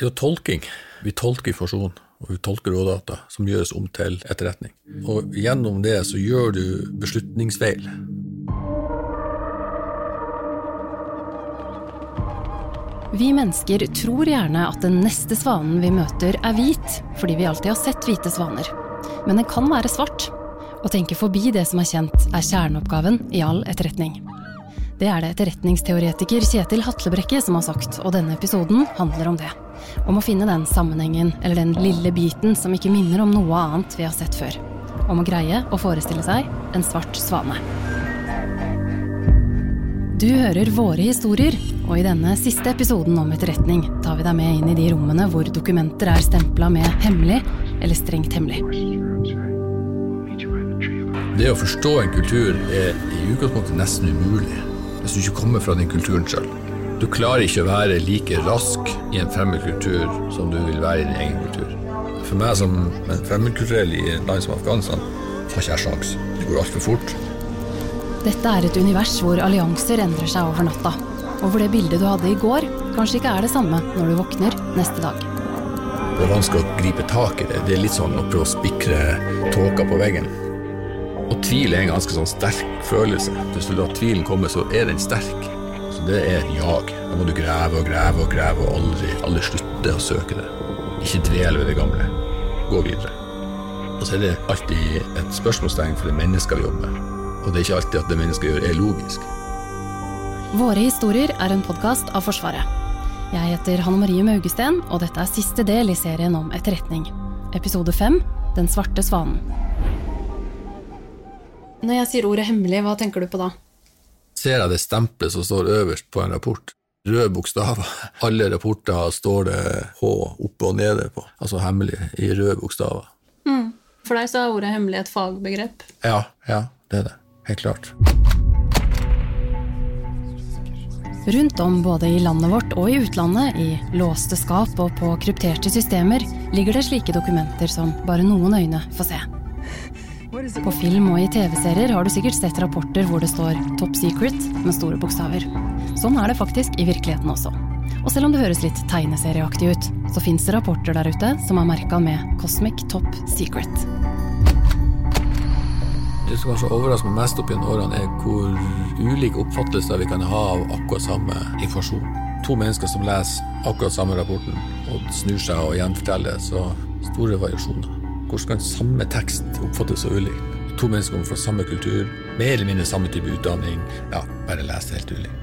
Det jo tolking. Vi tolker informasjon, og vi tolker rådata som gjøres om til etterretning. Og gjennom det så gjør du beslutningsfeil. Vi mennesker tror gjerne at den neste svanen vi møter er hvit, fordi vi alltid har sett hvite svaner. Men den kan være svart. Å tenke forbi det som er kjent, er kjerneoppgaven i all etterretning. Det er det etterretningsteoretiker Kjetil Hatlebrekke som har sagt, og denne episoden handler om det. Om å finne den sammenhengen, eller den lille biten som ikke minner om noe annet vi har sett før. Om å greie å forestille seg en svart svane. Du hører våre historier, og i denne siste episoden om etterretning tar vi deg med inn i de rommene hvor dokumenter er stempla med 'hemmelig' eller 'strengt hemmelig'. Det å forstå en kultur er i utgangspunktet nesten umulig hvis du ikke kommer fra den kulturen sjøl. Du klarer ikke å være like rask i en fremmedkultur som du vil være i din egen kultur. For meg som en fremmedkulturell i et land som Afghanistan, har ikke jeg sjans. Det går altfor fort. Dette er et univers hvor allianser endrer seg over natta, og hvor det bildet du hadde i går, kanskje ikke er det samme når du våkner neste dag. Det er vanskelig å gripe tak i det. Det er litt sånn å prøve å spikre tåka på veggen. Og tvil er en ganske sånn sterk følelse. Hvis du lar tvilen komme, så er den sterk. Så det er jag. Da må du grave og grave og grave og aldri, aldri slutte å søke det. Ikke dvele ved det gamle. Gå videre. Og så er det alltid et spørsmålstegn for det mennesket vi jobber med. Og det er ikke alltid at det mennesket gjør, er logisk. Våre historier er en podkast av Forsvaret. Jeg heter Hanne Marie Maugesten, og dette er siste del i serien om etterretning. Episode fem Den svarte svanen. Når jeg sier ordet hemmelig, hva tenker du på da? Ser jeg det stempelet som står øverst på en rapport? Røde bokstaver. Alle rapporter står det H oppe og nede på, altså hemmelig i røde bokstaver. Mm. For deg så er ordet hemmelig et fagbegrep? Ja, ja, det er det. Helt klart. Rundt om både i landet vårt og i utlandet, i låste skap og på krypterte systemer, ligger det slike dokumenter som bare noen øyne får se. På film og i TV-serier har du sikkert sett rapporter hvor det står 'Top Secret' med store bokstaver. Sånn er det faktisk i virkeligheten også. Og selv om det høres litt tegneserieaktig ut, så fins det rapporter der ute som er merka med 'Cosmic Top Secret'. Det som kanskje overrasker meg mest opp gjennom årene, er hvor ulike oppfattelser vi kan ha av akkurat samme informasjon. To mennesker som leser akkurat samme rapporten og snur seg og gjenforteller, så store variasjoner. Hvordan kan samme tekst oppfattes så ulikt? To mennesker kommer fra samme kultur, mer eller mindre samme type utdanning, ja, bare lese helt ulikt.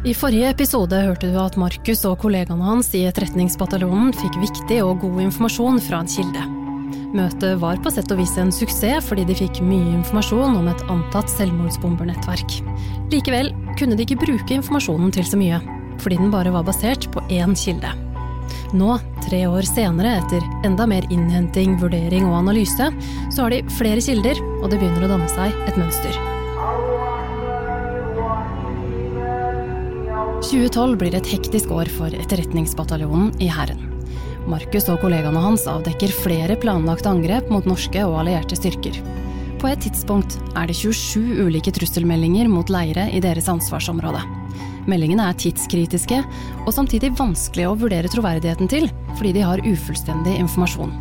I forrige episode hørte du at Markus og kollegaene hans i Etterretningsbataljonen fikk viktig og god informasjon fra en kilde. Møtet var på sett og vis en suksess fordi de fikk mye informasjon om et antatt selvmordsbombernettverk. Likevel kunne de ikke bruke informasjonen til så mye, fordi den bare var basert på én kilde. Nå, tre år senere, etter enda mer innhenting, vurdering og analyse, så har de flere kilder, og det begynner å danne seg et mønster. 2012 blir et hektisk år for Etterretningsbataljonen i Hæren. Markus og kollegaene hans avdekker flere planlagte angrep mot norske og allierte styrker. På et tidspunkt er det 27 ulike trusselmeldinger mot leire i deres ansvarsområde. Meldingene er tidskritiske og samtidig vanskelig å vurdere troverdigheten til, fordi de har ufullstendig informasjon.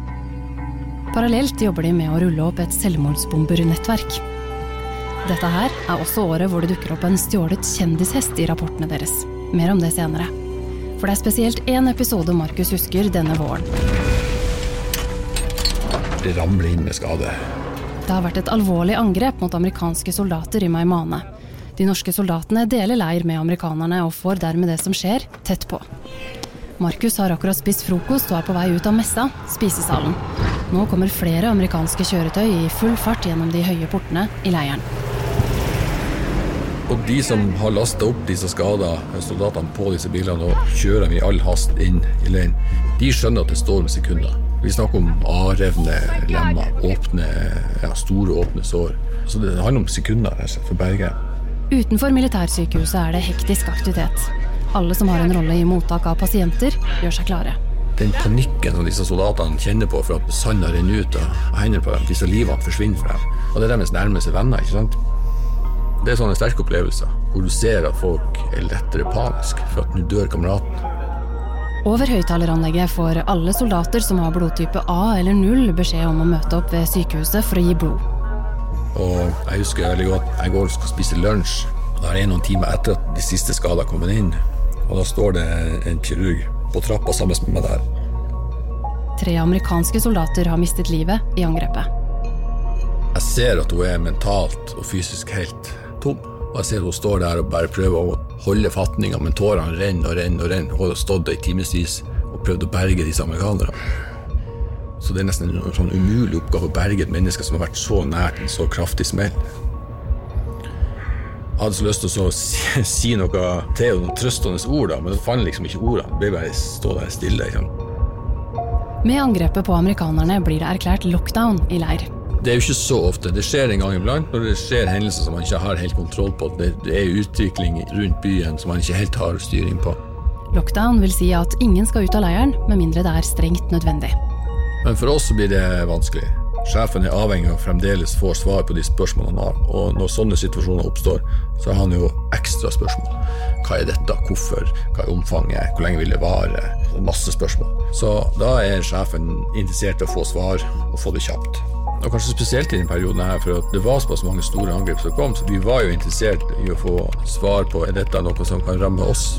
Parallelt jobber de med å rulle opp et selvmordsbombernettverk. Dette her er også året hvor det dukker opp en stjålet kjendishest i rapportene deres. Mer om det senere. For det er spesielt én episode Markus husker denne våren. Det ramler inn med skade. Det har vært et alvorlig angrep mot amerikanske soldater i Maimane. De norske soldatene deler leir med amerikanerne og får dermed det som skjer, tett på. Markus har akkurat spist frokost og er på vei ut av messa, spisesalen. Nå kommer flere amerikanske kjøretøy i full fart gjennom de høye portene i leiren. Og de som har lasta opp disse skada soldatene på disse bilene og kjører dem i all hast inn i leiren, de skjønner at det står med sekunder. Vi snakker om avrevne lemmer, åpne, ja, store åpne sår. Så det handler om sekunder for berge. Utenfor militærsykehuset er det hektisk aktivitet. Alle som har en rolle i mottak av pasienter, gjør seg klare. Den panikken som disse soldatene kjenner på for at sanda renner ut av hendene på dem, disse livene forsvinner for dem, og det er deres nærmeste venner. ikke sant? Det er sånne sterke opplevelser hvor du ser at folk er lettere panisk for at nå dør kameraten. Over høyttaleranlegget får alle soldater som har blodtype A eller 0 beskjed om å møte opp ved sykehuset for å gi blod. Og jeg husker veldig godt jeg går og skal spise lunsj. og Da er det noen timer etter at de siste skadene har kommet inn. Og da står det en kirurg på trappa sammen med meg der. Tre amerikanske soldater har mistet livet i angrepet. Jeg ser at hun er mentalt og fysisk helt tom. Og jeg ser hun står der og bare prøver å holde fatninga, men tårene renner og renner og renner. Hun har stått der i timevis og prøvd å berge disse amerikanerne. Så det er nesten en sånn umulig oppgave å berge et menneske som har vært så nært en så kraftig smell. Jeg hadde så lyst til å si, si noe til noen trøstende ord, da, men jeg fant liksom ikke ordene. Jeg ble bare stå der stille. Liksom. Med angrepet på amerikanerne blir det erklært lockdown i leir. Det er jo ikke så ofte. Det skjer en gang iblant når det skjer hendelser som man ikke har helt kontroll på. Det, det er utvikling rundt byen som man ikke helt har styring på. Lockdown vil si at ingen skal ut av leiren med mindre det er strengt nødvendig. Men for oss så blir det vanskelig. Sjefen er avhengig av fremdeles få svar på de spørsmålene han har. Og når sånne situasjoner oppstår, så har han jo ekstra spørsmål. Hva er dette? Hvorfor? Hva er omfanget? Hvor lenge vil det vare? Masse spørsmål. Så da er sjefen interessert i å få svar, og få det kjapt. Og kanskje spesielt i denne perioden her, for det var såpass mange store angrep som kom, så vi var jo interessert i å få svar på er dette noe som kan ramme oss.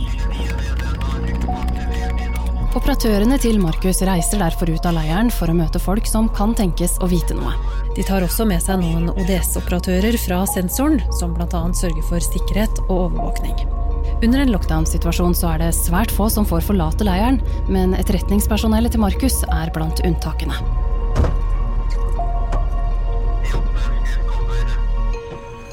Operatørene til Markus reiser derfor ut av leiren for å møte folk som kan tenkes å vite noe. De tar også med seg noen ODS-operatører fra sensoren, som bl.a. sørger for sikkerhet og overvåkning. Under en lockdown-situasjon så er det svært få som får forlate leiren, men etterretningspersonellet til Markus er blant unntakene.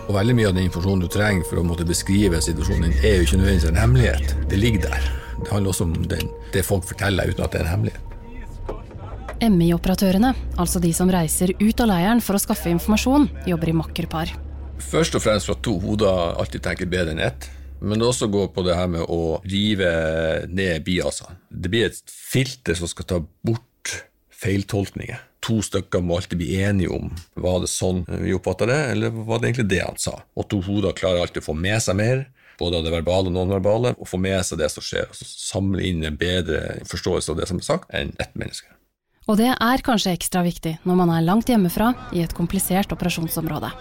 Og veldig mye av den informasjonen du trenger for å måtte beskrive situasjonen din, er jo ikke nødvendigvis en hemmelighet. Det ligger der. Det handler også om den, det folk forteller uten at det er en hemmelighet. MI-operatørene, altså de som reiser ut av leiren for å skaffe informasjon, jobber i makkerpar. Først og fremst for at to hoder alltid tenker bedre enn ett. Men det også går på det her med å rive ned biasene. Det blir et filter som skal ta bort feiltolkninger to stykker må alltid bli enige om var det sånn vi oppfatta det, eller var det egentlig det han sa? Og to hoder klarer alltid å få med seg mer, både av det verbale og nonverbale, og få med seg det som skjer. altså Samle inn en bedre forståelse av det som er sagt, enn ett menneske. Og det er kanskje ekstra viktig når man er langt hjemmefra i et komplisert operasjonsområde.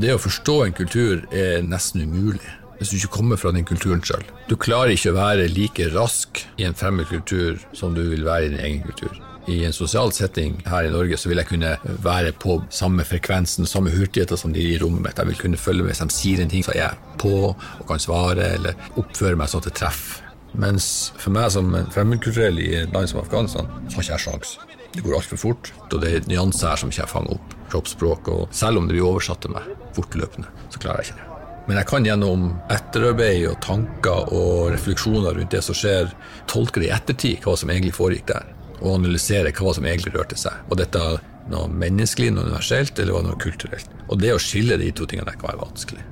Det å forstå en kultur er nesten umulig hvis du ikke kommer fra den kulturen sjøl. Du klarer ikke å være like rask i en fremmed kultur som du vil være i din egen kultur i en sosial setting her i Norge, så vil jeg kunne være på samme frekvensen, samme hurtigheter som de i rommet mitt. Jeg vil kunne følge med hvis de sier en ting, så er jeg på og kan svare eller oppføre meg sånn at det treffer. Mens for meg som fremmedkulturell i et land som Afghanistan, så har ikke jeg sjans. Det går altfor fort, og det er nyanser her som ikke jeg fanger opp. Kroppsspråk, og selv om det blir oversatt til meg fortløpende, så klarer jeg ikke det. Men jeg kan gjennom etterarbeid og tanker og refleksjoner rundt det som skjer, tolke det i ettertid hva som egentlig foregikk der og analysere hva som egentlig rørte seg. Var dette noe menneskelig, noe universelt, eller var det noe kulturelt? Og det å skille de to tingene kan være vanskelig.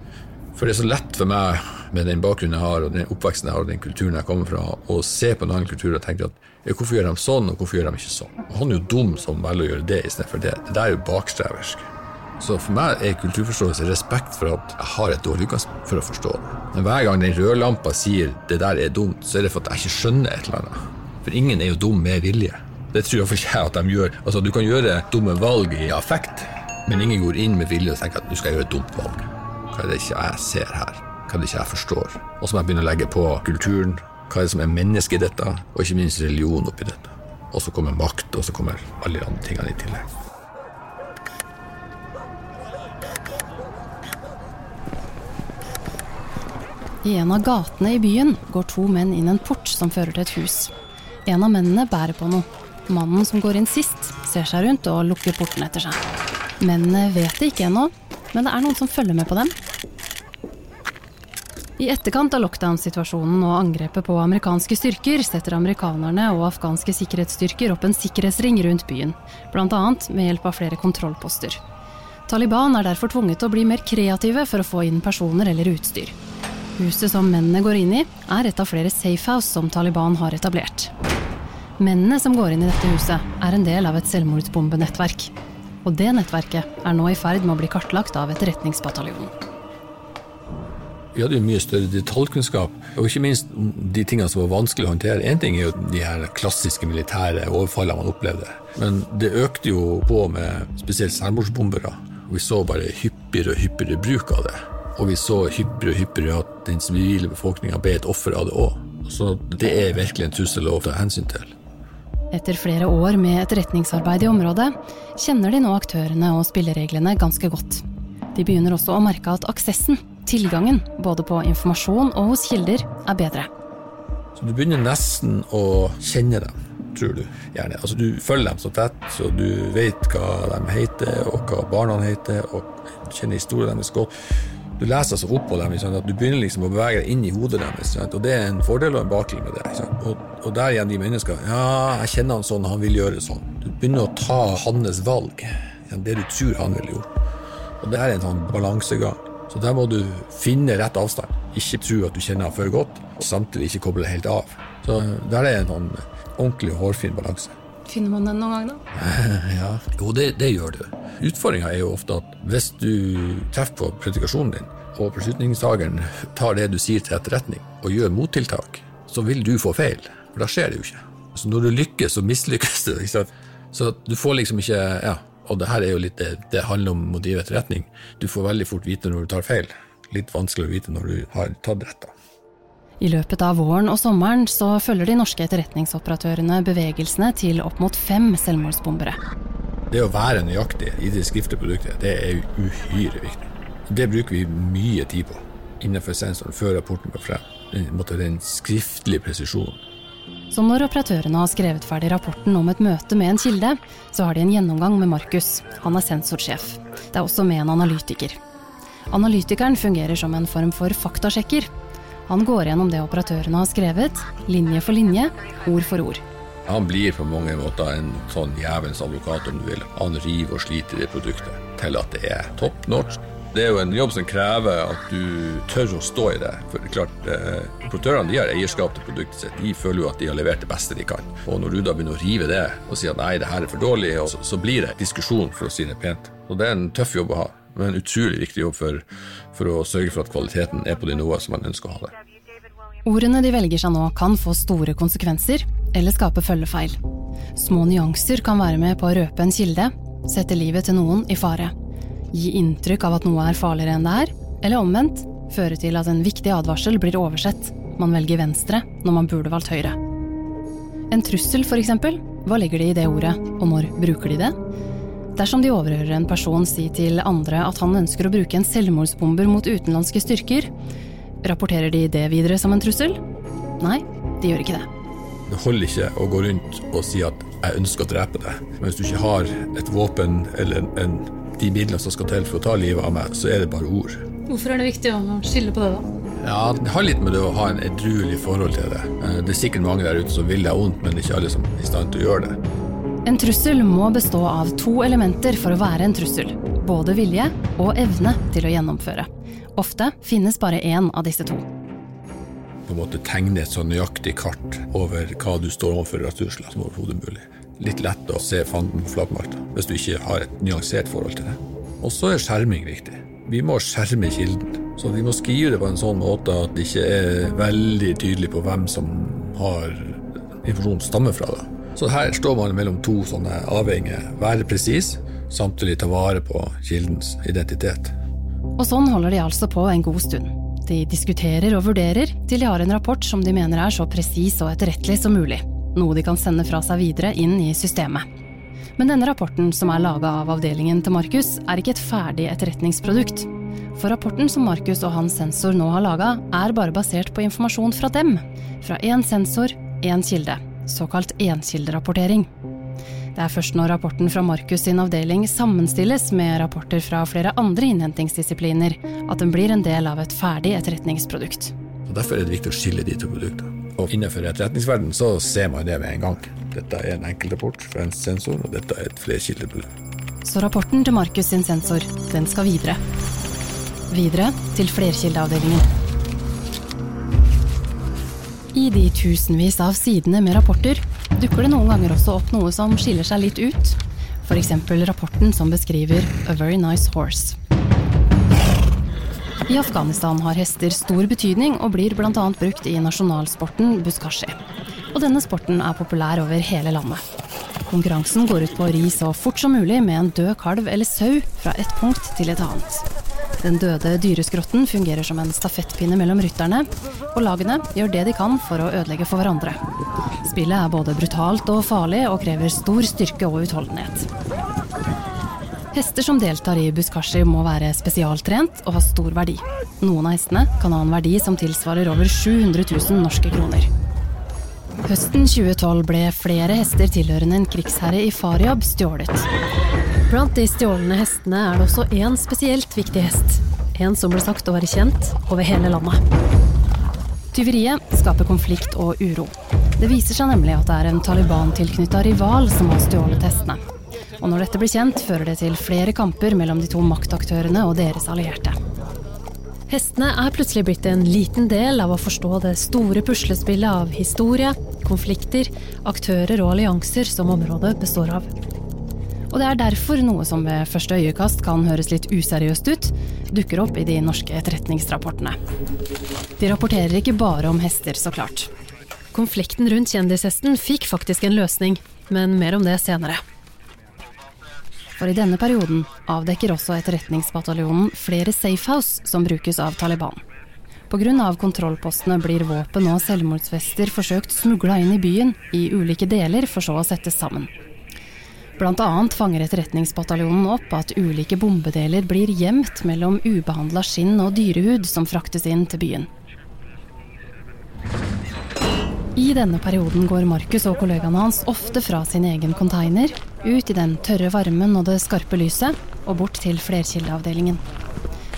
For det er så lett for meg, med den bakgrunnen jeg har, og den oppveksten jeg har, og den kulturen jeg kommer fra, å se på en annen kultur og tenke at hvorfor gjør de sånn, og hvorfor gjør de ikke sånn? Og han er jo dum som velger å gjøre det istedenfor det. Det der er jo bakstreversk. Så for meg er kulturforståelse respekt for at jeg har et dårlig utgangspunkt for å forstå det. Men hver gang den rødlampa sier 'det der er dumt', så er det for at jeg ikke skjønner et eller annet. For ingen er jo dum med vilje. Det tror jeg for ikke at de gjør. Altså, Du kan gjøre dumme valg i affekt, men ingen går inn med vilje og tenker at du skal gjøre et dumt valg. Hva er det ikke jeg ser her? Hva er det ikke jeg forstår? Og så må jeg begynne å legge på kulturen. Hva er det som er mennesket i dette? Og ikke minst religion oppi dette. Og så kommer makt, og så kommer alle de andre tingene i tillegg. I en av gatene i byen går to menn inn en port som fører til et hus. En av mennene bærer på noe. Mannen som går inn sist, ser seg rundt og lukker porten etter seg. Mennene vet det ikke ennå, men det er noen som følger med på dem. I etterkant av lockdown-situasjonen og angrepet på amerikanske styrker setter amerikanerne og afghanske sikkerhetsstyrker opp en sikkerhetsring rundt byen, bl.a. med hjelp av flere kontrollposter. Taliban er derfor tvunget til å bli mer kreative for å få inn personer eller utstyr. Huset som mennene går inn i, er et av flere safehouse som Taliban har etablert. Mennene som går inn i dette huset, er en del av et selvmordsbombenettverk. Og det nettverket er nå i ferd med å bli kartlagt av Etterretningsbataljonen. Vi hadde jo mye større detaljkunnskap, og ikke minst de tingene som var vanskelig å håndtere. Én ting er jo de her klassiske militære overfallene man opplevde, men det økte jo på med spesielt selvmordsbombere. Vi så bare hyppigere og hyppigere bruk av det. Og vi så hyppigere og hyppigere at den sivile befolkninga ble et offer av det òg. Så det er virkelig en trussel å ta hensyn til. Etter flere år med etterretningsarbeid i området, kjenner de nå aktørene og spillereglene ganske godt. De begynner også å merke at aksessen tilgangen både på informasjon og hos kilder er bedre. Så Du begynner nesten å kjenne dem, tror du. gjerne. Altså Du følger dem så tett, så du vet hva de heter, og hva barna heter, og kjenner historien deres godt. Du leser altså opp på dem, sånn at du begynner liksom å bevege deg inn i hodet deres. Sant? Og Det er en fordel og en bakling med det. Og, og, der igjen de mennesker Ja, jeg kjenner han sånn, han vil gjøre sånn. Du begynner å ta hans valg. Det du tror han ville gjort. Og Det er en sånn balansegang. Så der må du finne rett avstand. Ikke tro at du kjenner han for godt, og samtidig ikke koble helt av. Så der er en sånn ordentlig hårfin balanse. Finner man den noen gang, da? ja, Jo, det, det gjør du. Utfordringa er jo ofte at hvis du treffer på predikasjonen din, og beslutningstakeren tar det du sier til etterretning, og gjør mottiltak, så vil du få feil. For da skjer det jo ikke. Så når du lykkes, så mislykkes du. Så du får liksom ikke ja, og det her er jo litt det, det handler om å drive etterretning. Du får veldig fort vite når du tar feil. Litt vanskelig å vite når du har tatt rett. da. I løpet av våren og sommeren så følger de norske etterretningsoperatørene bevegelsene til opp mot fem selvmordsbombere. Det å være nøyaktig i det skriftlige produktet, det er uhyre viktig. Det bruker vi mye tid på innenfor sensoren før rapporten går frem. Den, den skriftlige presisjonen. Så når operatørene har skrevet ferdig rapporten om et møte med en kilde, så har de en gjennomgang med Markus. Han er sensorsjef. Det er også med en analytiker. Analytikeren fungerer som en form for faktasjekker. Han går gjennom det operatørene har skrevet, linje for linje, ord for ord. Han blir på mange måter en sånn jævelens advokat, om du vil. Han river og sliter i produktet til at det er top notch. Det er jo en jobb som krever at du tør å stå i det. For det er klart, eh, Importørene de har eierskap til produktet sitt. De føler jo at de har levert det beste de kan. Og Når du da begynner å rive det og si at nei, det her er for dårlig, så, så blir det diskusjon, for å si det pent. Og Det er en tøff jobb å ha, men en utrolig viktig jobb for, for å sørge for at kvaliteten er på det nivået som man ønsker å ha det. Ordene de velger seg nå kan få store konsekvenser, eller skape følgefeil. Små nyanser kan være med på å røpe en kilde, sette livet til noen i fare gi inntrykk av at noe er farligere enn det er, eller omvendt, føre til at en viktig advarsel blir oversett, man velger venstre når man burde valgt høyre. En trussel, eksempel, hva legger de i det ordet, og når bruker de det? Dersom de overhører en person si til andre at han ønsker å bruke en selvmordsbomber mot utenlandske styrker, rapporterer de det videre som en trussel? Nei, de gjør ikke det. Det holder ikke å gå rundt og si at 'jeg ønsker å drepe deg', men hvis du ikke har et våpen eller en de midlene som skal til for å ta livet av meg, så er det bare ord. Hvorfor er det viktig å skille på det, da? Ja, Det har litt med det å ha en edruelig forhold til det. Eh, det er sikkert mange der ute som vil deg vondt, men ikke alle som er i stand til å gjøre det. En trussel må bestå av to elementer for å være en trussel. Både vilje og evne til å gjennomføre. Ofte finnes bare én av disse to. På en måte Tegne et så nøyaktig kart over hva du står overfor av trusler som overhodet mulig litt lett å se fanden på flatmarka hvis du ikke har et nyansert forhold til det. Og så er skjerming viktig. Vi må skjerme kilden. Så vi må skrive det på en sånn måte at det ikke er veldig tydelig på hvem som har informasjonen stammer fra. det. Så her står man mellom to sånne avveininger. Være presis, samtidig ta vare på kildens identitet. Og sånn holder de altså på en god stund. De diskuterer og vurderer til de har en rapport som de mener er så presis og etterrettelig som mulig noe de kan sende fra seg videre inn i systemet. Men denne rapporten, som er laga av avdelingen til Markus, er ikke et ferdig etterretningsprodukt. For rapporten som Markus og hans sensor nå har laga, er bare basert på informasjon fra dem. Fra én sensor, én kilde. Såkalt enkilderapportering. Det er først når rapporten fra Markus sin avdeling sammenstilles med rapporter fra flere andre innhentingsdisipliner, at den blir en del av et ferdig etterretningsprodukt. Og Derfor er det viktig å skille de to produktene. Og innenfor etterretningsverdenen så ser man det med en gang. Dette er en enkeltrapport fra en sensor, og dette er et flerkildeprodukt. Så rapporten til Markus sin sensor, den skal videre. Videre til flerkildeavdelingen. I de tusenvis av sidene med rapporter dukker det noen ganger også opp noe som skiller seg litt ut. F.eks. rapporten som beskriver A Very Nice Horse. I Afghanistan har hester stor betydning og blir bl.a. brukt i nasjonalsporten buskashi. Og denne sporten er populær over hele landet. Konkurransen går ut på å ri så fort som mulig med en død kalv eller sau fra et punkt til et annet. Den døde dyreskrotten fungerer som en stafettpinne mellom rytterne, og lagene gjør det de kan for å ødelegge for hverandre. Spillet er både brutalt og farlig og krever stor styrke og utholdenhet. Hester som deltar i buskashi må være spesialtrent og ha stor verdi. Noen av hestene kan ha en verdi som tilsvarer over 700 000 norske kroner. Høsten 2012 ble flere hester tilhørende en krigsherre i Faryab stjålet. Blant de stjålne hestene er det også én spesielt viktig hest. En som ble sagt å være kjent over hele landet. Tyveriet skaper konflikt og uro. Det viser seg nemlig at det er en Taliban-tilknytta rival som har stjålet hestene. Og når dette blir kjent, fører det til flere kamper mellom de to maktaktørene og deres allierte. Hestene er plutselig blitt en liten del av å forstå det store puslespillet av historie, konflikter, aktører og allianser som området består av. Og det er derfor noe som ved første øyekast kan høres litt useriøst ut, dukker opp i de norske etterretningsrapportene. De rapporterer ikke bare om hester, så klart. Konflikten rundt kjendishesten fikk faktisk en løsning, men mer om det senere. For i denne perioden avdekker også Etterretningsbataljonen flere safehouse som brukes av Taliban. Pga. kontrollpostene blir våpen og selvmordsvester forsøkt smugla inn i byen i ulike deler, for så å settes sammen. Annet fanger Etterretningsbataljonen opp at ulike bombedeler blir gjemt mellom ubehandla skinn og dyrehud som fraktes inn til byen. I denne perioden går Markus og kollegaene hans ofte fra sin egen container, ut i den tørre varmen og det skarpe lyset, og bort til flerkildeavdelingen.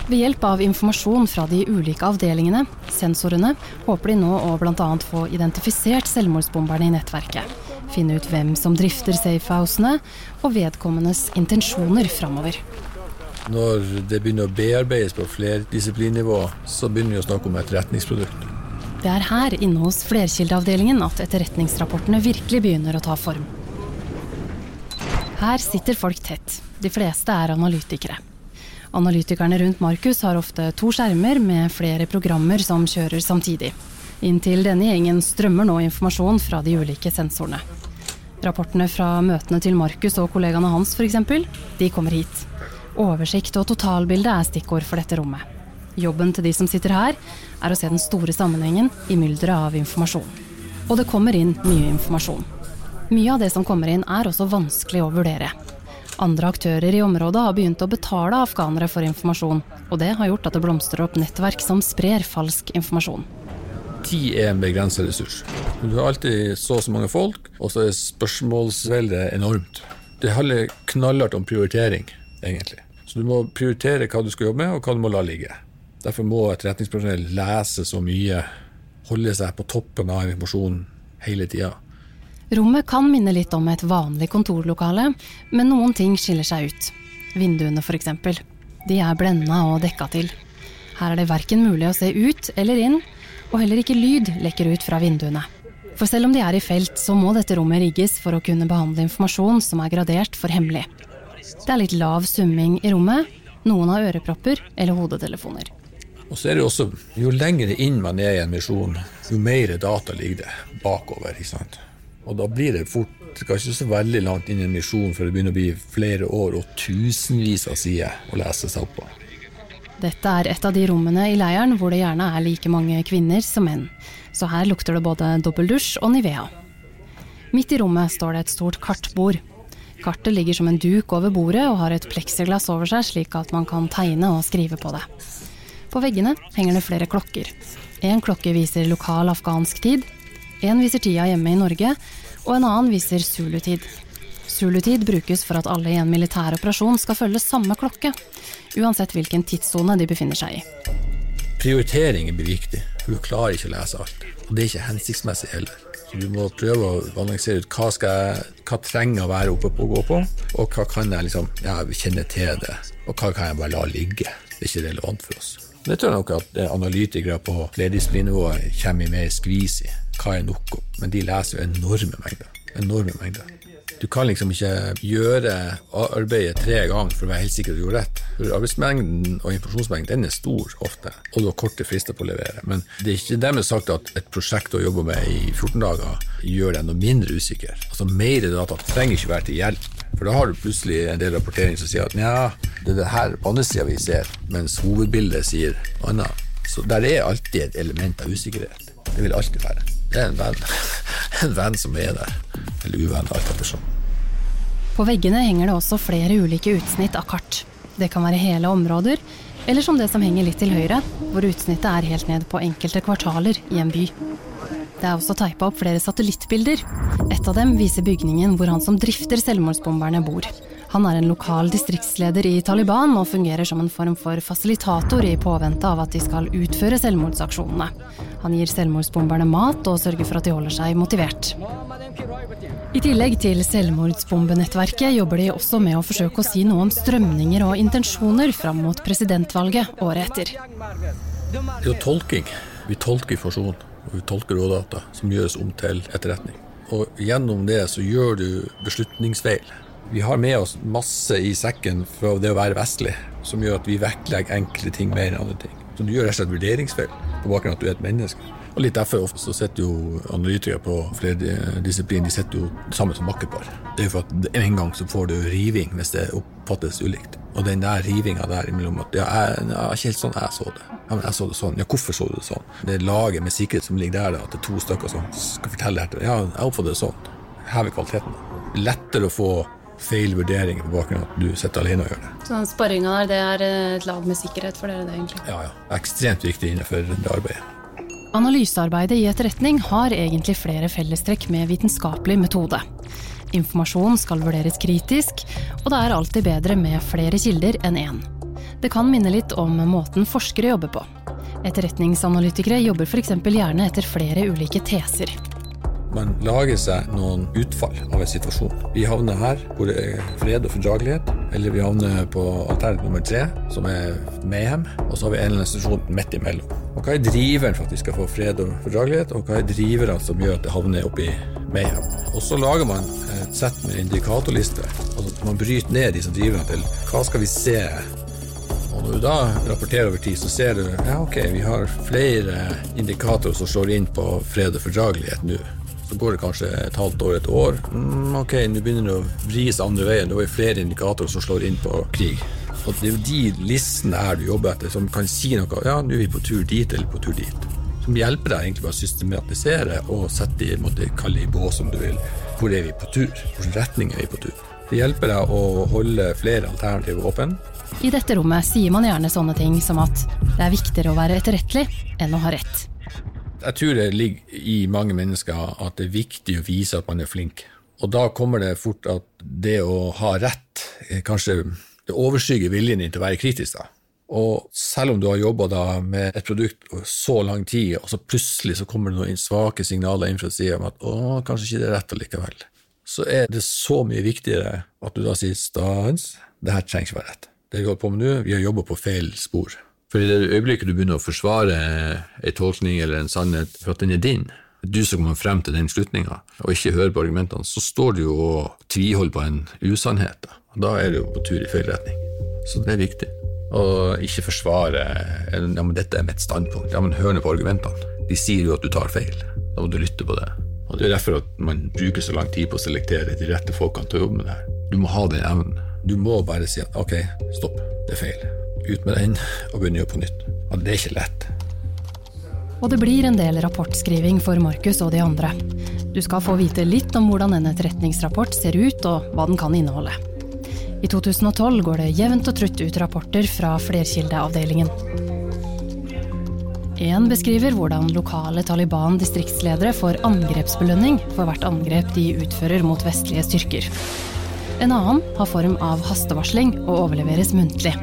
Ved hjelp av informasjon fra de ulike avdelingene, sensorene, håper de nå å bl.a. få identifisert selvmordsbomberne i nettverket. Finne ut hvem som drifter safehousene, og vedkommendes intensjoner framover. Når det begynner å bearbeides på flerdisiplinnivå, så begynner vi å snakke om etterretningsprodukt. Det er her inne hos flerkildeavdelingen at etterretningsrapportene virkelig begynner å ta form. Her sitter folk tett. De fleste er analytikere. Analytikerne rundt Markus har ofte to skjermer med flere programmer som kjører samtidig. Inntil denne gjengen strømmer nå informasjon fra de ulike sensorene. Rapportene fra møtene til Markus og kollegaene hans f.eks., de kommer hit. Oversikt og totalbilde er stikkord for dette rommet. Jobben til de som sitter her, er å se den store sammenhengen i mylderet av informasjon. Og det kommer inn mye informasjon. Mye av det som kommer inn er også vanskelig å vurdere. Andre aktører i området har begynt å betale afghanere for informasjon, og det har gjort at det blomstrer opp nettverk som sprer falsk informasjon. Tid er en begrenset ressurs. Du har alltid så og så mange folk, og så er spørsmålsveldet enormt. Det handler knallhardt om prioritering, egentlig. Så du må prioritere hva du skal jobbe med, og hva du må la ligge. Derfor må etterretningspersonell lese så mye, holde seg på toppen av informasjonen hele tida. Rommet kan minne litt om et vanlig kontorlokale, men noen ting skiller seg ut. Vinduene f.eks. De er blenda og dekka til. Her er det verken mulig å se ut eller inn, og heller ikke lyd lekker ut fra vinduene. For selv om de er i felt, så må dette rommet rigges for å kunne behandle informasjon som er gradert for hemmelig. Det er litt lav summing i rommet, noen har ørepropper eller hodetelefoner. Og så er det også, Jo lenger inn man er i en misjon, jo mer data ligger det bakover. ikke sant? Og da blir det fort skal ikke så veldig langt inn i en misjon før det begynner å bli flere år og tusenvis av sider å lese seg opp på. Dette er et av de rommene i leiren hvor det gjerne er like mange kvinner som menn. Så her lukter det både dobbeldusj og Nivea. Midt i rommet står det et stort kartbord. Kartet ligger som en duk over bordet og har et pleksiglass over seg, slik at man kan tegne og skrive på det. På veggene henger det flere klokker. En klokke viser lokal afghansk tid, en viser tida hjemme i Norge, og en annen viser zulutid. Zulutid brukes for at alle i en militær operasjon skal følge samme klokke, uansett hvilken tidssone de befinner seg i. Prioriteringer blir viktig, for du klarer ikke å lese alt. Og det er ikke hensiktsmessig heller. Så du må prøve å balansere ut hva, jeg, hva trenger å være oppe på å gå på, og hva kan jeg liksom, ja, kjenne til det, og hva kan jeg bare la ligge. Det er ikke relevant for oss. Tror jeg nok at analytikere på flerdisplinivå kommer mer skvis i. Hva er nok? Men de leser jo enorme mengder. Enorme mengder. Du kan liksom ikke gjøre arbeidet tre ganger for å være helt sikker at du gjorde rett. For Arbeidsmengden og informasjonsmengden den er stor ofte, og du har korte frister på å levere. Men det er ikke dermed sagt at et prosjekt du har jobba med i 14 dager gjør deg noe mindre usikker. Altså Mer data trenger ikke være til hjelp. For da har du plutselig en del rapportering som sier at nja, det er det her på andre sida vi ser, mens hovedbildet sier annet. Så der er alltid et element av usikkerhet. Det vil alltid være. Det er en venn, en venn som er der. Eller uvenn, alt ettersom. På veggene henger det også flere ulike utsnitt av kart. Det kan være hele områder, eller som det som henger litt til høyre, hvor utsnittet er helt ned på enkelte kvartaler i en by. Det er også teipa opp flere satellittbilder. Et av dem viser bygningen hvor han som drifter selvmordsbomberne bor. Han er en lokal distriktsleder i Taliban og fungerer som en form for fasilitator i påvente av at de skal utføre selvmordsaksjonene. Han gir selvmordsbomberne mat og sørger for at de holder seg motivert. I tillegg til selvmordsbombenettverket jobber de også med å forsøke å si noe om strømninger og intensjoner fram mot presidentvalget året etter. Det er jo tolking. Vi tolker informasjon, og vi tolker rådata som gjøres om til etterretning. Og gjennom det så gjør du beslutningsfeil. Vi har med oss masse i sekken fra det å være vestlig, som gjør at vi vektlegger enkle ting mer enn andre ting. Så du gjør rett og slett vurderingsfeil på bakgrunn av at du er et menneske. Og litt derfor så sitter jo analytikere på flere disipliner de sitter jo sammen som makkerpar. Det er jo for at en gang så får du riving hvis det oppfattes ulikt. Og den der rivinga der imellom at ja, jeg, ja, ikke helt sånn jeg så det. Ja, men jeg så det sånn. Ja, hvorfor så du det sånn? Det laget med sikkerhet som ligger der, da, at det er to stykker som skal fortelle det. Ja, jeg oppfatter det sånn. Hever kvaliteten. Lettere å få feil vurdering på bakgrunn av at du sitter alene og gjør det. Så den sparringa der, det er et lag med sikkerhet for dere, det egentlig? Ja, ja. Ekstremt viktig innenfor det arbeidet. Analysearbeidet i etterretning har egentlig flere fellestrekk med vitenskapelig metode. Informasjon skal vurderes kritisk, og det er alltid bedre med flere kilder enn én. Det kan minne litt om måten forskere jobber på. Etterretningsanalytikere jobber f.eks. gjerne etter flere ulike teser. Man lager seg noen utfall av en situasjon. Vi havner her hvor det er fred og fordragelighet. Eller vi havner på alternativ nummer tre, som er mayhem. Og så har vi en eller annen situasjon midt imellom. Og Hva er driveren for at vi skal få fred og fordragelighet, og hva er driverne som gjør at det havner oppi mayhem? Og så lager man et sett med indikatorlister. Altså Man bryter ned disse driver til hva skal vi se og når du da rapporterer over tid, så ser du ja, ok, vi har flere indikatorer som slår inn på fred og fordragelighet nå. Så går det kanskje et halvt år, et år. Mm, ok, nå begynner det å vris andre veien. Det var flere indikatorer som slår inn på krig. Og Det er jo de listene her du jobber etter, som kan si noe. Ja, nå er vi på tur dit eller på tur dit. Som hjelper deg egentlig bare å systematisere og sette i, måtte kalle i bås om du vil. Hvor er vi på tur? Hvilken retning er vi på tur? Det hjelper deg å holde flere alternativer åpne. I dette rommet sier man gjerne sånne ting som at det er viktigere å være etterrettelig enn å ha rett. Jeg tror det ligger i mange mennesker at det er viktig å vise at man er flink. Og da kommer det fort at det å ha rett kanskje det overskygger viljen din til å være kritisk. da. Og selv om du har jobba med et produkt så lang tid, og så plutselig så kommer det noen svake signaler inn fra sida om at å, kanskje ikke det er rett allikevel, så er det så mye viktigere at du da sier stans, det her trenger ikke være rett. Det vi holder på med nå, vi har jobba på feil spor. For i det øyeblikket du begynner å forsvare en tolkning eller en sannhet for at den er din, du som kommer frem til den slutninga, og ikke hører på argumentene, så står du jo og tviholder på en usannhet. Og da er du jo på tur i feil retning. Så det er viktig. Og ikke forsvare ja, men 'dette er mitt standpunkt'. Ja, men Hør nå på argumentene. De sier jo at du tar feil. Da må du lytte på det. Og Det er derfor at man bruker så lang tid på å selektere de rette folkene til å jobbe med det her. Du må ha den evnen. Du må bare si at 'ok, stopp, det er feil' ut med den og begynne på nytt. Og det er ikke lett. Og det blir en del rapportskriving for Markus og de andre. Du skal få vite litt om hvordan en etterretningsrapport ser ut, og hva den kan inneholde. I 2012 går det jevnt og trutt ut rapporter fra flerkildeavdelingen. Én beskriver hvordan lokale Taliban-distriktsledere får angrepsbelønning for hvert angrep de utfører mot vestlige styrker. En annen har form av hastevarsling og overleveres muntlig.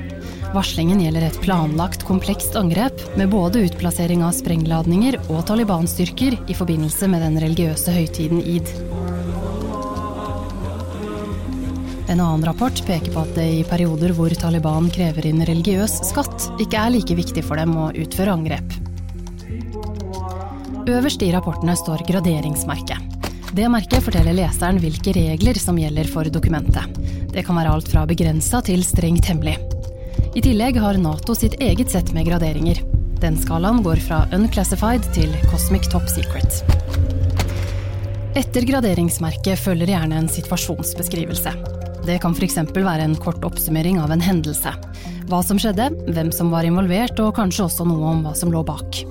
Varslingen gjelder et planlagt, komplekst angrep med både utplassering av sprengladninger og Taliban-styrker i forbindelse med den religiøse høytiden id. En annen rapport peker på at det i perioder hvor Taliban krever inn religiøs skatt, ikke er like viktig for dem å utføre angrep. Øverst i rapportene står graderingsmerket. Det merket forteller leseren hvilke regler som gjelder for dokumentet. Det kan være alt fra begrensa til strengt hemmelig. I tillegg har Nato sitt eget sett med graderinger. Den skalaen går fra unclassified til cosmic top secret. Etter graderingsmerket følger gjerne en situasjonsbeskrivelse. Det kan f.eks. være en kort oppsummering av en hendelse. Hva som skjedde, hvem som var involvert, og kanskje også noe om hva som lå bak.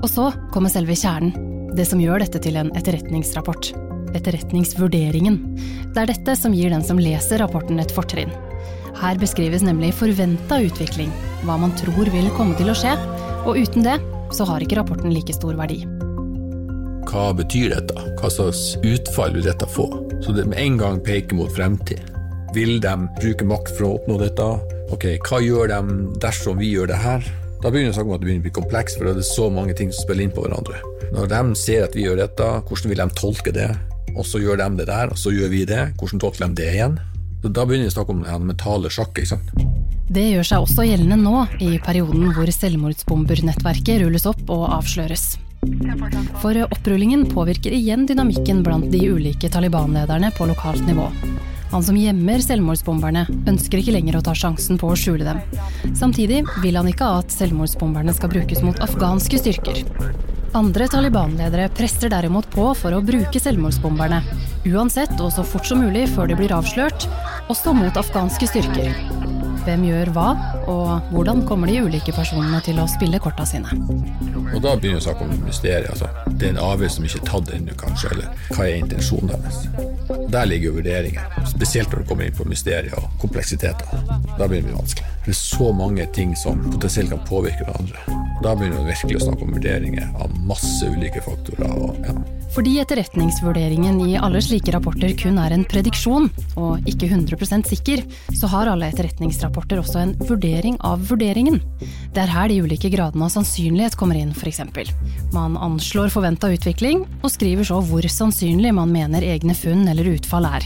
Og så kommer selve kjernen, det som gjør dette til en etterretningsrapport. Etterretningsvurderingen. Det er dette som gir den som leser rapporten et fortrinn. Her beskrives nemlig forventa utvikling, hva man tror vil komme til å skje, og uten det så har ikke rapporten like stor verdi. Hva betyr dette? Hva slags utfall vil dette få? Så det med en gang peker mot fremtid. Vil de bruke makt for å oppnå dette? Ok, Hva gjør de dersom vi gjør det her? Da begynner saken det å bli kompleks, for det er så mange ting som spiller inn på hverandre. Når de ser at vi gjør dette, hvordan vil de tolke det? Og så gjør de det der, og så gjør vi det. Hvordan tolker de det igjen? Da begynner vi å snakke om den mentale sjakk. ikke sant? Det gjør seg også gjeldende nå, i perioden hvor selvmordsbombernettverket rulles opp og avsløres. For opprullingen påvirker igjen dynamikken blant de ulike Taliban-lederne på lokalt nivå. Han som gjemmer selvmordsbomberne, ønsker ikke lenger å ta sjansen på å skjule dem. Samtidig vil han ikke at selvmordsbomberne skal brukes mot afghanske styrker. Andre Taliban-ledere presser derimot på for å bruke selvmordsbomberne, uansett og så fort som mulig før de blir avslørt, også mot afghanske styrker. Hvem gjør hva, og hvordan kommer de ulike personene til å spille korta sine? Og da begynner saken om mysteriet. Altså. Det er en avgjørelse som ikke er tatt ennå, kanskje. Eller hva er intensjonen deres? Der ligger jo vurderinger, Spesielt når det kommer inn på mysterier og kompleksiteter. Da begynner det å bli vanskelig. Det er så mange ting som potensielt kan påvirke hverandre. Da begynner vi virkelig å snakke om vurderinger av masse ulike faktorer. Og, ja. Fordi etterretningsvurderingen i alle slike rapporter kun er en prediksjon, og ikke 100% sikker, så har alle etterretningsrapporter også en vurdering av vurderingen. Det er her de ulike gradene av sannsynlighet kommer inn, f.eks. Man anslår forventa utvikling, og skriver så hvor sannsynlig man mener egne funn eller utfall er.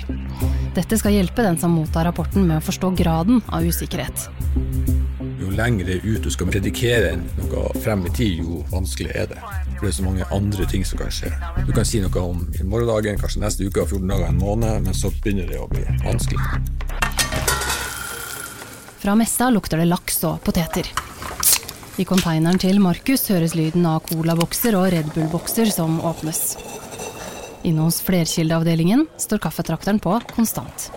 Dette skal hjelpe den som mottar rapporten med å forstå graden av usikkerhet Jo lengre ut du skal predikere noe frem i tid, jo vanskeligere er det. For det er så mange andre ting som kan skje. Du kan si noe om i morgendagen, kanskje neste uke, 14 dager, en måned, men så begynner det å bli vanskelig. Fra messa lukter det laks og poteter. I konteineren til Markus høres lyden av colabokser og Red Bull-bokser som åpnes. Inne hos flerkildeavdelingen står kaffetrakteren på konstant.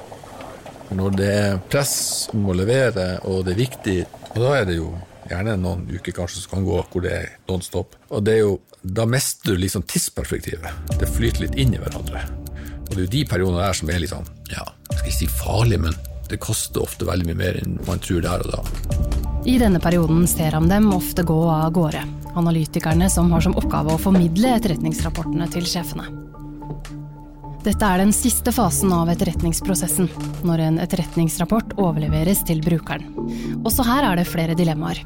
Når det er press om å levere, og det er viktig og da er det jo gjerne noen uker kanskje som kan gå hvor det er non stop. Og det er jo, da mister du liksom tidsperspektivet. Det flyter litt inn i hverandre. Og det er jo de periodene der som er litt sånn, ja, skal ikke si farlig, men det koster ofte veldig mye mer enn man tror der og da. I denne perioden ser han dem ofte gå av gårde. Analytikerne som har som oppgave å formidle etterretningsrapportene til sjefene. Dette er den siste fasen av etterretningsprosessen, når en etterretningsrapport overleveres til brukeren. Også her er det flere dilemmaer.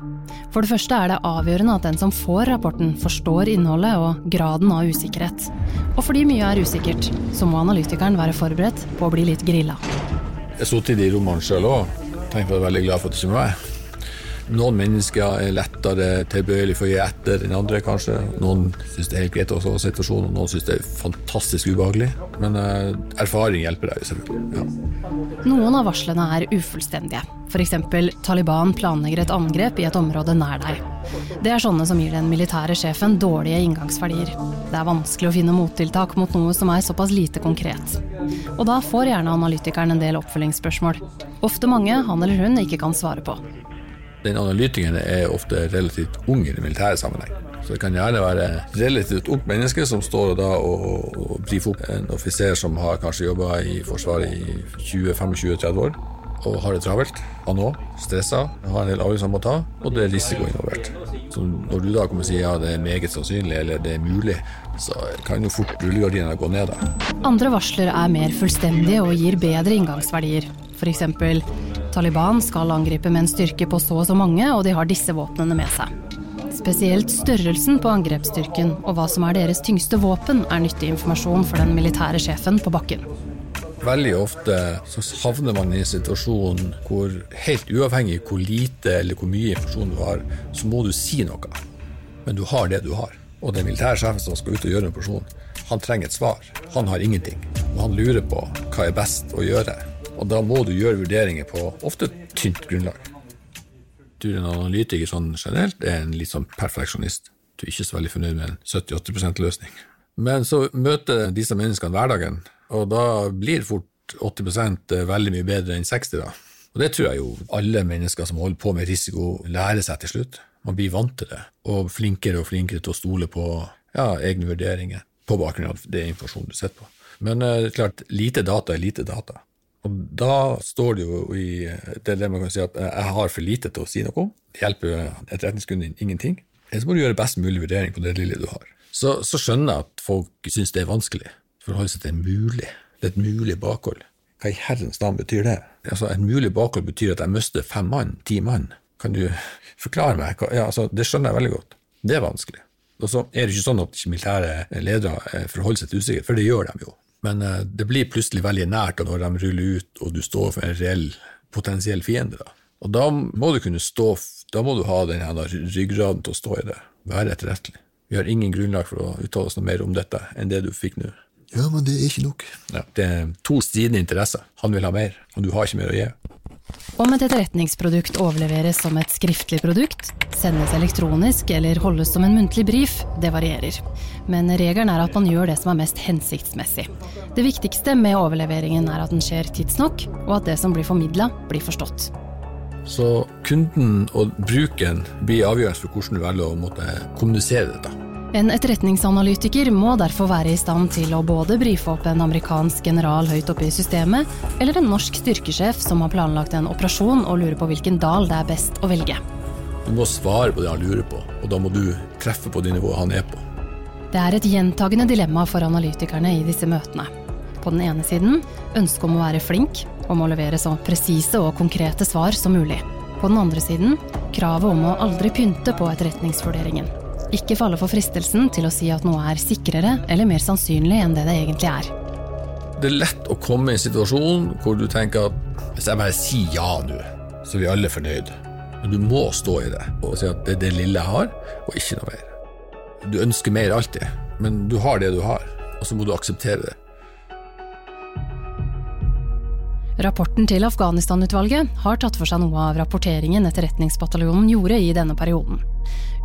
For det første er det avgjørende at den som får rapporten, forstår innholdet og graden av usikkerhet. Og fordi mye er usikkert, så må analytikeren være forberedt på å bli litt grilla. Jeg sittet i de romanene sjøl òg. Tenker på det veldig glad for at det ikke er meg. Noen mennesker er lettere tilbøyelig for å gi etter enn andre, kanskje. Noen syns det er helt greit å ha situasjonen, og noen syns det er fantastisk ubehagelig. Men eh, erfaring hjelper deg selvfølgelig. Ja. Noen av varslene er ufullstendige. F.eks. Taliban planlegger et angrep i et område nær deg. Det er sånne som gir den militære sjefen dårlige inngangsverdier. Det er vanskelig å finne mottiltak mot noe som er såpass lite konkret. Og da får gjerne analytikeren en del oppfølgingsspørsmål. Ofte mange han eller hun ikke kan svare på den analytikeren er ofte relativt ung i den militære sammenheng. Så det kan gjerne være relativt ungt menneske som står da og, og brifer opp en offiser som har kanskje jobba i Forsvaret i 20-25-30 år og har det travelt. Han òg. Stressa. Har en del avgjørelser han må ta, og det er risiko involvert. Så når du da kommer og sier ja, det er meget sannsynlig eller det er mulig, så kan jo fort rullegardinene gå ned. da. Andre varsler er mer fullstendige og gir bedre inngangsverdier. F.eks. Taliban skal angripe med en styrke på så og så mange, og de har disse våpnene med seg. Spesielt størrelsen på angrepsstyrken og hva som er deres tyngste våpen, er nyttig informasjon for den militære sjefen på bakken. Veldig ofte så havner man i en situasjon hvor helt uavhengig hvor lite eller hvor mye informasjon du har, så må du si noe. Men du har det du har. Og den militære sjefen som skal ut og gjøre en operasjon, Han trenger et svar. Han har ingenting. Og han lurer på hva er best å gjøre. Og da må du gjøre vurderinger på ofte tynt grunnlag. Du er en analytiker sånn generelt er en litt sånn perfeksjonist. Du er ikke så veldig fornøyd med en 70-80 løsning. Men så møter disse menneskene hverdagen, og da blir fort 80% veldig mye bedre enn 60 da. Og det tror jeg jo alle mennesker som holder på med risiko, lærer seg til slutt. Man blir vant til det, og flinkere og flinkere til å stole på ja, egne vurderinger på bakgrunn av det informasjonen du sitter på. Men uh, klart, lite data er lite data. Og da står det jo i Det det man kan si at jeg har for lite til å si noe om. Det hjelper etterretningskunden ingenting. Eller så må du gjøre best mulig vurdering på det lille du har. Så, så skjønner jeg at folk syns det er vanskelig å forholde seg til en mulig. Det er et mulig bakhold. Hva i herrens navn betyr det? Altså, En mulig bakhold betyr at jeg mister fem mann, ti mann. Kan du forklare meg? Ja, altså, det skjønner jeg veldig godt. Det er vanskelig. Og så er det ikke sånn at militære ledere eh, forholder seg til usikkerhet, for det gjør de jo. Men uh, det blir plutselig veldig nært når de ruller ut, og du står for en reell potensiell fiende. Da. Og da må du kunne stå, da må du ha den ryggraden til å stå i det. Være etterrettelig. Vi har ingen grunnlag for å uttale oss noe mer om dette enn det du fikk nå. Ja, men det er ikke nok. Ja, det er to stridende interesser. Han vil ha mer, og du har ikke mer å gi. Om et etterretningsprodukt overleveres som et skriftlig produkt, sendes elektronisk eller holdes som en muntlig brief, det varierer. Men regelen er at man gjør det som er mest hensiktsmessig. Det viktigste med overleveringen er at den skjer tidsnok, og at det som blir formidla, blir forstått. Så kunden og bruken blir avgjørende for hvordan du velger å måtte kommunisere dette. En etterretningsanalytiker må derfor være i stand til å både brife opp en amerikansk general høyt oppe i systemet, eller en norsk styrkesjef som har planlagt en operasjon og lurer på hvilken dal det er best å velge. Du må svare på det han lurer på, og da må du treffe på det nivået han er på. Det er et gjentagende dilemma for analytikerne i disse møtene. På den ene siden ønsket om å være flink, om å levere så presise og konkrete svar som mulig. På den andre siden kravet om å aldri pynte på etterretningsvurderingen. Ikke falle for fristelsen til å si at noe er sikrere eller mer sannsynlig enn det det egentlig er. Det er lett å komme i en situasjon hvor du tenker at hvis jeg bare sier ja nå, så er vi alle fornøyd. Men du må stå i det og si at det er det lille jeg har, og ikke noe mer. Du ønsker mer alltid, men du har det du har, og så må du akseptere det. Rapporten til Afghanistan-utvalget har tatt for seg noe av rapporteringen Etterretningsbataljonen gjorde i denne perioden.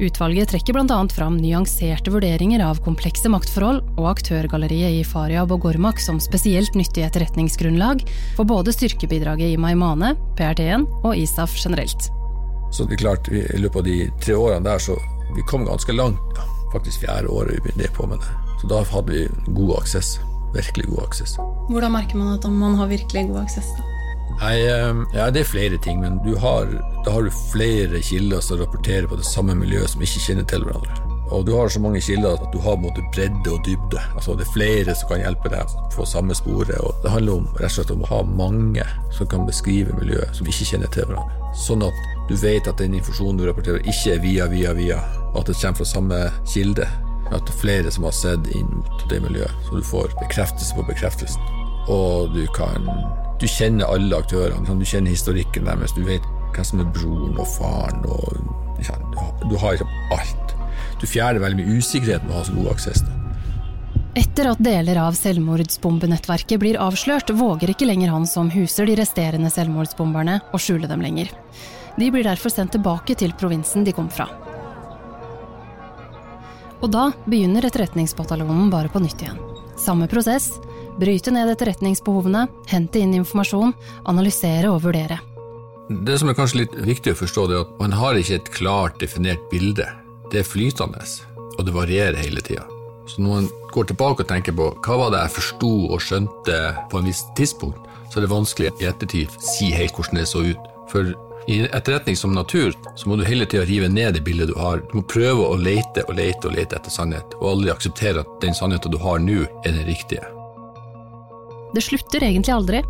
Utvalget trekker bl.a. fram nyanserte vurderinger av komplekse maktforhold og aktørgalleriet i Faryab og Gormak som spesielt nyttig etterretningsgrunnlag for både styrkebidraget i Maimane, PRT-en og ISAF generelt. Så det er klart, I løpet av de tre årene der så vi kom ganske langt. Ja, faktisk fjerde året vi begynte på med det. Så da hadde vi god aksess. Virkelig god aksess. Hvordan merker man at man har virkelig god aksess? da? Nei, ehm, ja, Det er flere ting, men har, da har du flere kilder som rapporterer på det samme miljøet som ikke kjenner til hverandre. Og du har så mange kilder at du har både bredde og dybde. Altså Det er flere som kan hjelpe deg på samme sporet. og Det handler om, rett og slett om å ha mange som kan beskrive miljøet, som ikke kjenner til hverandre. Sånn at du vet at den informasjonen du rapporterer, ikke er via, via, via. At det kommer fra samme kilde. At det er flere som har sett inn mot det miljøet. Så du får bekreftelse på bekreftelsen. Og du kan du kjenner alle aktørene. Du kjenner historikken deres. Du vet hvem som er broren og faren. Og, du har liksom alt. Du fjerner veldig mye usikkerhet med å ha så god aksess. Etter at deler av selvmordsbombenettverket blir avslørt, våger ikke lenger han som huser de resterende selvmordsbomberne, å skjule dem lenger. De blir derfor sendt tilbake til provinsen de kom fra. Og da begynner etterretningsbataljonen bare på nytt igjen. Samme prosess, Bryte ned etterretningsbehovene, hente inn informasjon, analysere og vurdere. Det som er kanskje litt viktig å forstå, er at man har ikke et klart definert bilde. Det er flytende, og det varierer hele tida. Så når man går tilbake og tenker på hva var det jeg forsto og skjønte på en viss tidspunkt, så er det vanskelig i ettertid å si helt hvordan det så ut. For i etterretning som natur så må du hele tida rive ned det bildet du har. Du må prøve å lete og lete og lete etter sannhet, og aldri akseptere at den sannheten du har nå, er den riktige. Det slutter egentlig aldri.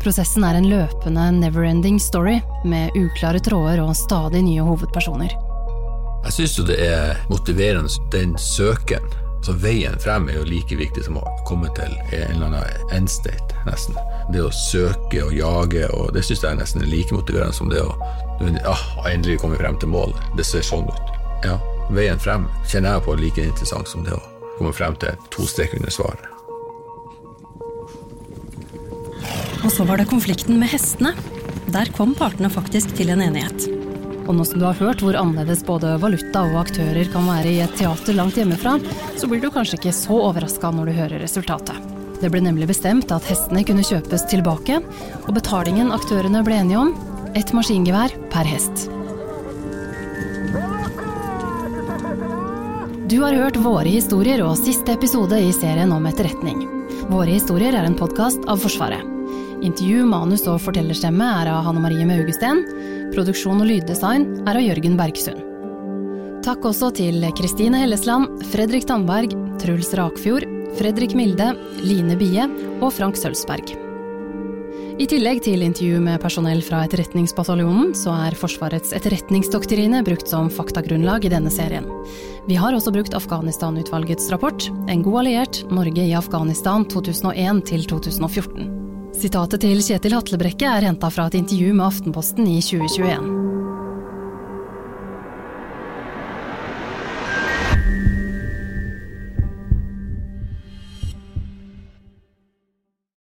Prosessen er en løpende never-ending story, med uklare tråder og stadig nye hovedpersoner. Jeg syns jo det er motiverende, den søken. Så veien frem er jo like viktig som å komme til en eller annen endstate, nesten. Det å søke og jage, og det syns jeg er nesten like motiverende som det å ah, endelig komme frem til målet. Det ser sånn ut. Ja, veien frem kjenner jeg på like interessant som det å komme frem til to strek under svaret. Og så var det konflikten med hestene. Der kom partene faktisk til en enighet. Og nå som du har hørt hvor annerledes både valuta og aktører kan være i et teater langt hjemmefra, så blir du kanskje ikke så overraska når du hører resultatet. Det ble nemlig bestemt at hestene kunne kjøpes tilbake, og betalingen aktørene ble enige om ett maskingevær per hest. Du har hørt Våre historier og siste episode i serien om etterretning. Våre historier er en podkast av Forsvaret. Intervju, manus og fortellerstemme er av Hanne Marie Maugesten. Produksjon og lyddesign er av Jørgen Bergsund. Takk også til Kristine Hellesland, Fredrik Tandberg, Truls Rakfjord, Fredrik Milde, Line Bie og Frank Sølvsberg. I tillegg til intervju med personell fra Etterretningsbataljonen, så er Forsvarets etterretningsdoktrine brukt som faktagrunnlag i denne serien. Vi har også brukt Afghanistan-utvalgets rapport, En god alliert, Norge i Afghanistan 2001 til 2014. Sitatet til Kjetil Hatlebrekke er henta fra et intervju med Aftenposten i 2021.